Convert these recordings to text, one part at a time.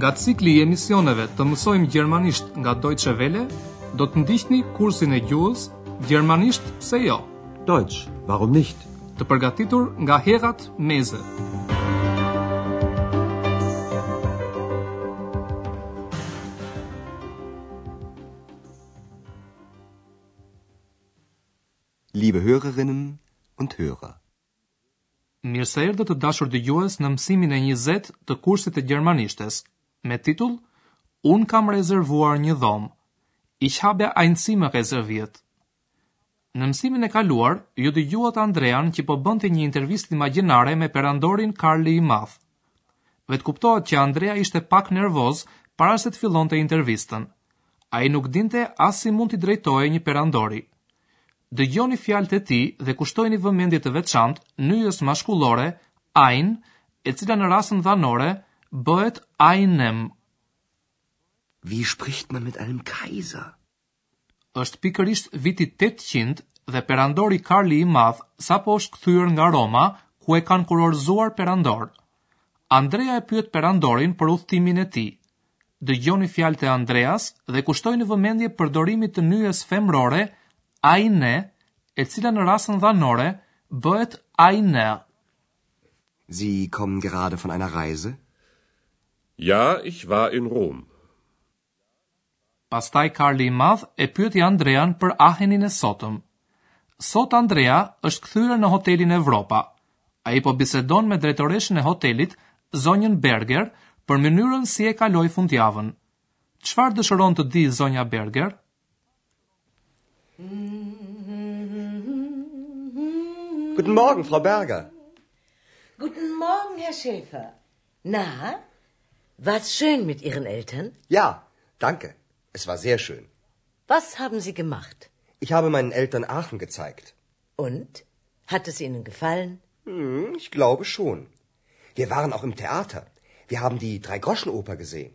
Nga cikli i emisioneve të mësojmë gjermanisht nga Deutsche Welle, do të ndiqni kursin e gjuhës Gjermanisht pse jo? Deutsch, warum nicht? Të përgatitur nga Herrad Meese. Liebe Hörerinnen und Hörer. Mirë se erdhët të dashur dëgjues në mësimin e njëzetë të kursit të gjermanishtes, me titull Unë kam rezervuar një dhomë. Ich habe ein Zimmer reserviert. Në mësimin e kaluar, ju dëgjuat Andrean që po bënte një intervistë imagjinare me perandorin Karli i Madh. Vetëkuptohet që Andrea ishte pak nervoz para se të fillonte intervistën. Ai nuk dinte as si mund t'i drejtohej një perandori. Dëgjoni fjalët e tij dhe kushtojini vëmendje të veçantë nyjës mashkullore ein, e cila në rasën dhanore bëhet einem. Wie spricht man mit einem Kaiser? Është pikërisht viti tetëqind dhe perandori Karli i Madh sapo është kthyer nga Roma ku e kanë kurorëzuar perandor. Andrea e pyet perandorin për udhëtimin e tij. Dëgjoni fjalët e Andreas dhe kushtojini vëmendje përdorimit të nyjes femrore eine, e cila në rasën dhanore bëhet einer. Sie kommen gerade von einer Reise? Ja, ich war in Rom. Pastaj Karli i Madh e pyeti Andrean për Ahenin e sotëm. Sot Andrea është kthyer në hotelin Evropa. Ai po bisedon me drejtoreshën e hotelit, zonjën Berger, për mënyrën si e kaloi fundjavën. Çfarë dëshiron të dijë zonja Berger? Guten Morgen, Frau Berger. Guten Morgen, Herr Schäfer. Na, War's schön mit Ihren Eltern? Ja, danke. Es war sehr schön. Was haben Sie gemacht? Ich habe meinen Eltern Aachen gezeigt. Und? Hat es Ihnen gefallen? Hm, ich glaube schon. Wir waren auch im Theater. Wir haben die Dreigroschenoper gesehen.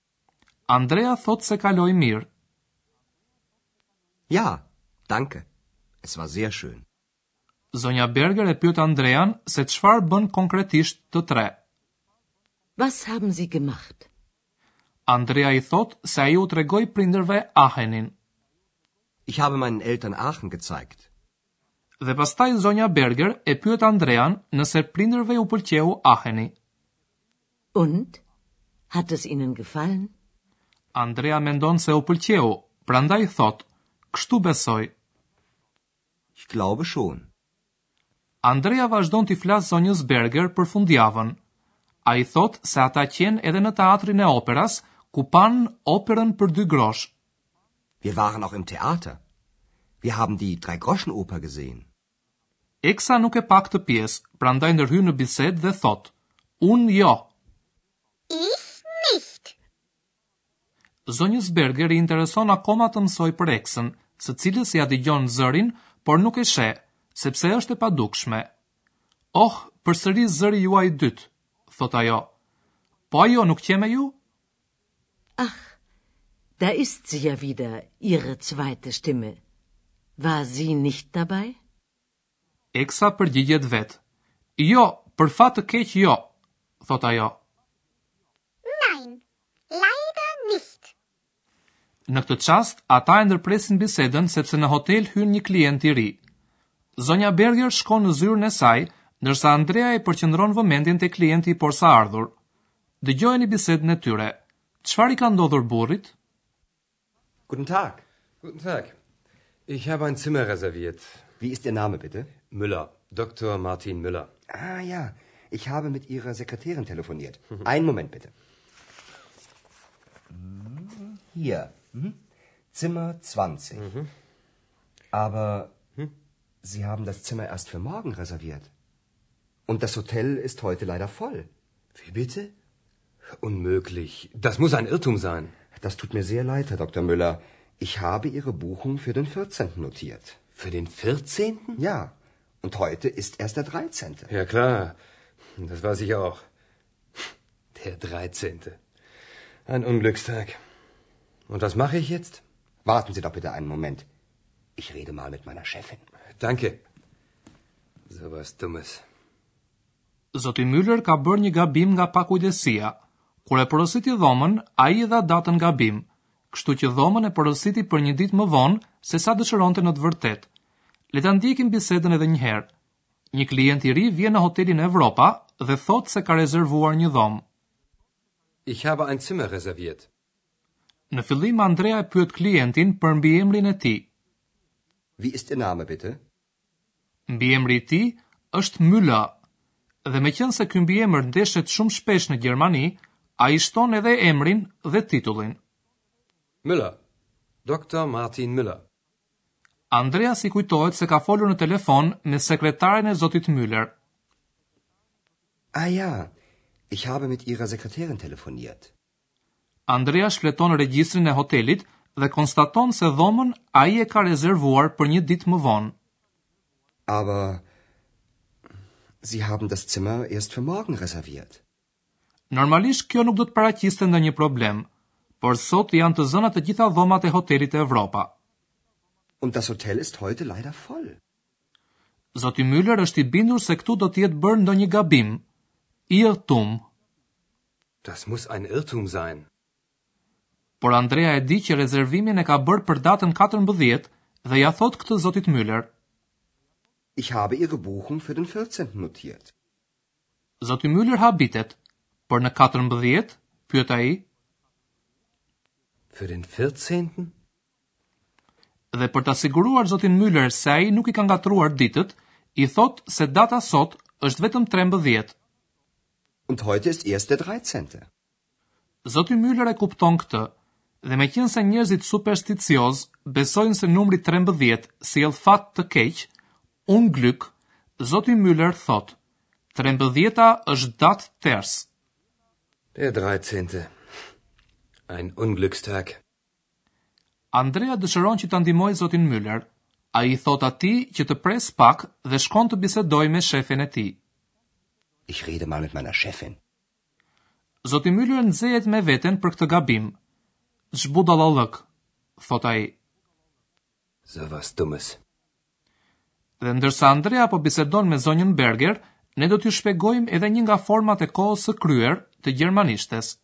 Andrea thotë se kaloi mirë. Ja, danke. Es war sehr schön. Zonja Berger e pyet Andrean se çfarë bënë konkretisht të tre. Was haben Sie gemacht? Andrea i thotë se ai u tregoi prindërve Ahenin. Ich habe meinen Eltern Aachen gezeigt. Dhe pastaj zonja Berger e pyet Andrean nëse prindërve u pëlqeu Aheni. Und? Hat es ihnen gefallen? Andrea mendon se u pëlqeu, prandaj thotë, kështu besoj. Ich glaube schon. Andrea vazhdon t'i flasë zonjës Berger për fundjavën. Ai thotë se ata qenë edhe në teatrin e operas, ku panë operën për dy grosh. Wir waren auch im Theater. Wir haben die Dreigroschenoper gesehen. Eksa nuk e pa këtë pjesë, prandaj ndërhyn në bisedë dhe thotë, Unë jo! Ich nicht! Zonjës Berger i intereson akoma të mësojë për eksën, së cilës ia dëgjon zërin, por nuk e sheh, sepse është e padukshme. Oh, përsëri zëri juaj i dytë! thotë ajo. Po ajo nuk qe me ju? Ach, da ist sie ja wieder, ihre zweite Stimme. War sie nicht dabei? Eksa përgjigjet vetë. Jo, për fat të keq jo, thotë ajo. Nein, leider nicht. Në këtë çast, ata e ndërpresin bisedën sepse në hotel hyn një klient i ri. Zonja Berger shkon në zyrën e saj, ndërsa Andrea e përqendron vëmendjen te klienti i porsaardhur. dëgjojeni bisedën e tyre. Çfarë i ka ndodhur burrit? Guten Tag. Guten Tag. Ich habe ein Zimmer reserviert. Wie ist Ihr Name bitte? Müller, Dr. Martin Müller. Ah ja, ich habe mit Ihrer Sekretärin telefoniert. Einen Moment bitte. hier. Mhm. Zimmer 20. Mhm. Aber hm, Sie haben das Zimmer erst für morgen reserviert. Und das Hotel ist heute leider voll. Wie bitte? Unmöglich. Das muss ein Irrtum sein. Das tut mir sehr leid, Herr Dr. Müller. Ich habe Ihre Buchung für den 14. notiert. Für den 14.? Ja. Und heute ist erst der 13. Ja, klar. Das weiß ich auch. Der 13. Ein Unglückstag. Und was mache ich jetzt? Warten Sie doch bitte einen Moment. Ich rede mal mit meiner Chefin. Danke. So was Dummes. Zoti Müller ka bërë një gabim nga pakujdesia. Kur e porositi dhomën, ai i dha datën gabim, kështu që dhomën e porositi për një ditë më vonë se sa dëshironte në të vërtetë. Le ta ndjekim bisedën edhe një herë. Një klient i ri vjen në hotelin Evropa dhe thotë se ka rezervuar një dhomë. Ich habe ein Zimmer reserviert. Në fillim Andrea e pyet klientin për mbiemrin e tij. Wie ist Ihr Name bitte? Mbiemri i tij është Müller dhe meqenëse ky mbiemër ndeshet shumë shpesh në Gjermani, ai shton edhe emrin dhe titullin. Müller, Doktor Martin Müller. Andreas i kujtohet se ka folur në telefon me sekretaren e zotit Müller. Ah ja, ich habe mit Ihrer Sekretärin telefoniert. Andrea shfleton regjistrin e hotelit dhe konstaton se dhomën ai e ka rezervuar për një ditë më vonë. Aber Sie haben das Zimmer erst für morgen reserviert. Normalisht kjo nuk do të paraqiste ndonjë problem, por sot janë të zëna të gjitha dhomat e hotelit Evropa. Und das Hotel ist heute leider voll. Zoti Müller është i bindur se këtu do të jetë bërë ndonjë gabim. Irrtum. Das muss ein Irrtum sein. Por Andrea e di që rezervimin e ka bërë për datën katërmbëdhjetë dhe ia thotë këtë zotit Müller. Ich habe Ihre Buchung für den vierzehnten notiert. Zoti Müller habitet, por në katërmbëdhjetë? pyet ai. Für den vierzehnten? Dhe për ta siguruar zotin Müller se ai nuk i ka ngatërruar ditët, i thotë se data sot është vetëm trembëdhjetë. Und heute ist erst der 13. Zoti Müller e kupton këtë, dhe meqenëse njerëzit supersticiozë besojnë se numri trembëdhjetë sjell fat të keq, Unglück, zoti Müller thotë, Trembëdhjeta është datë ters. Der 13. Ein Unglückstag. Andrea dëshiron që ta ndihmojë zotin Müller. Ai i thotë atij që të presë pak dhe shkon të bisedojë me shefen e tij. Ich rede mal mit meiner Chefin. Zoti Müller nxehet me veten për këtë gabim. Ç'budallallëk, thotë ai. So was Dummes. Dhe ndërsa Andrea po bisedon me zonjën Berger, ne do t'ju shpjegojmë edhe një nga format e kohës së kryer të gjermanishtes.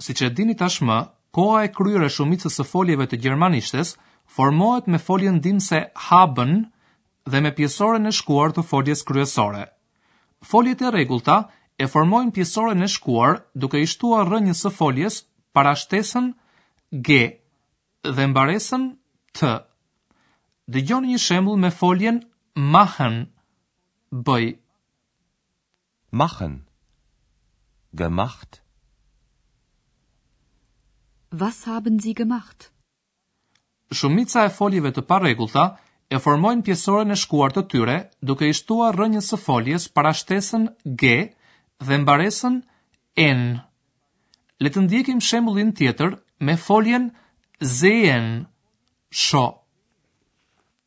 Siç e dini tashmë, koha e kryer e shumicës së foljeve të gjermanishtes formohet me foljen ndihmëse haben dhe me pjesoren e shkuar të foljes kryesore. Foljet e rregullta e formojnë pjesoren e shkuar duke i shtuar rrënjës së foljes parashtesën ge dhe mbaresën t. Dëgjoni një shembull me foljen machen, bëj. Machen. Gemacht. Was haben Sie gemacht? Shumica e foljeve të parregullta e formojnë pjesoren e shkuar të tyre duke i shtuar rrënjës së foljes parashtesën ge dhe mbaresën en. Le të ndjekim shembullin tjetër me foljen sehen, shoh.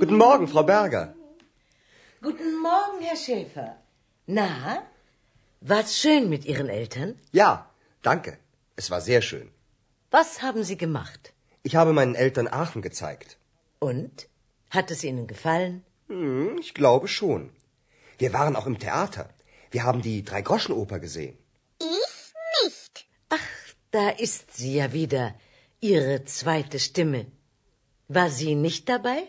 Guten Morgen, Frau Berger. Guten Morgen, Herr Schäfer. Na, war's schön mit Ihren Eltern? Ja, danke. Es war sehr schön. Was haben Sie gemacht? Ich habe meinen Eltern Aachen gezeigt. Und? Hat es Ihnen gefallen? Hm, ich glaube schon. Wir waren auch im Theater. Wir haben die Dreigroschenoper gesehen. Ich nicht. Ach, da ist sie ja wieder, Ihre zweite Stimme. War sie nicht dabei?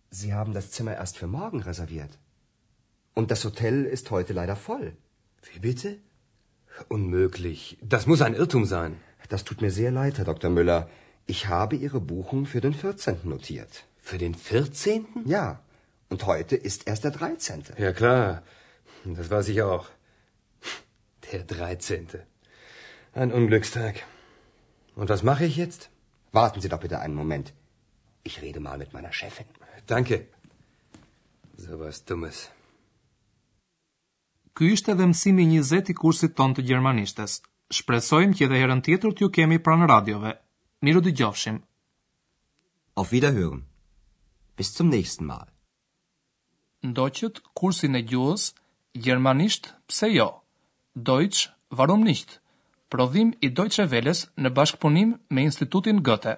Sie haben das Zimmer erst für morgen reserviert. Und das Hotel ist heute leider voll. Wie bitte? Unmöglich. Das muss ein Irrtum sein. Das tut mir sehr leid, Herr Dr. Müller. Ich habe Ihre Buchung für den 14. notiert. Für den 14.? Ja. Und heute ist erst der 13. Ja, klar. Das weiß ich auch. Der 13. Ein Unglückstag. Und was mache ich jetzt? Warten Sie doch bitte einen Moment. Ich rede mal mit meiner Chefin. Danke. So was Dummes. Ky ishte dhe mësimi i 20-të i kursit tonë të gjermanishtes. Shpresojmë që edhe herën tjetër t'ju kemi pranë radiove. Mirudëgjofshim. Auf Wiederhören. Bis zum nächsten Mal. Ndoqët kursin e gjuhës, gjermanisht pse jo, Deutsch warum nicht, prodhim i Deutsche Welles në bashkëpunim me Institutin Goethe.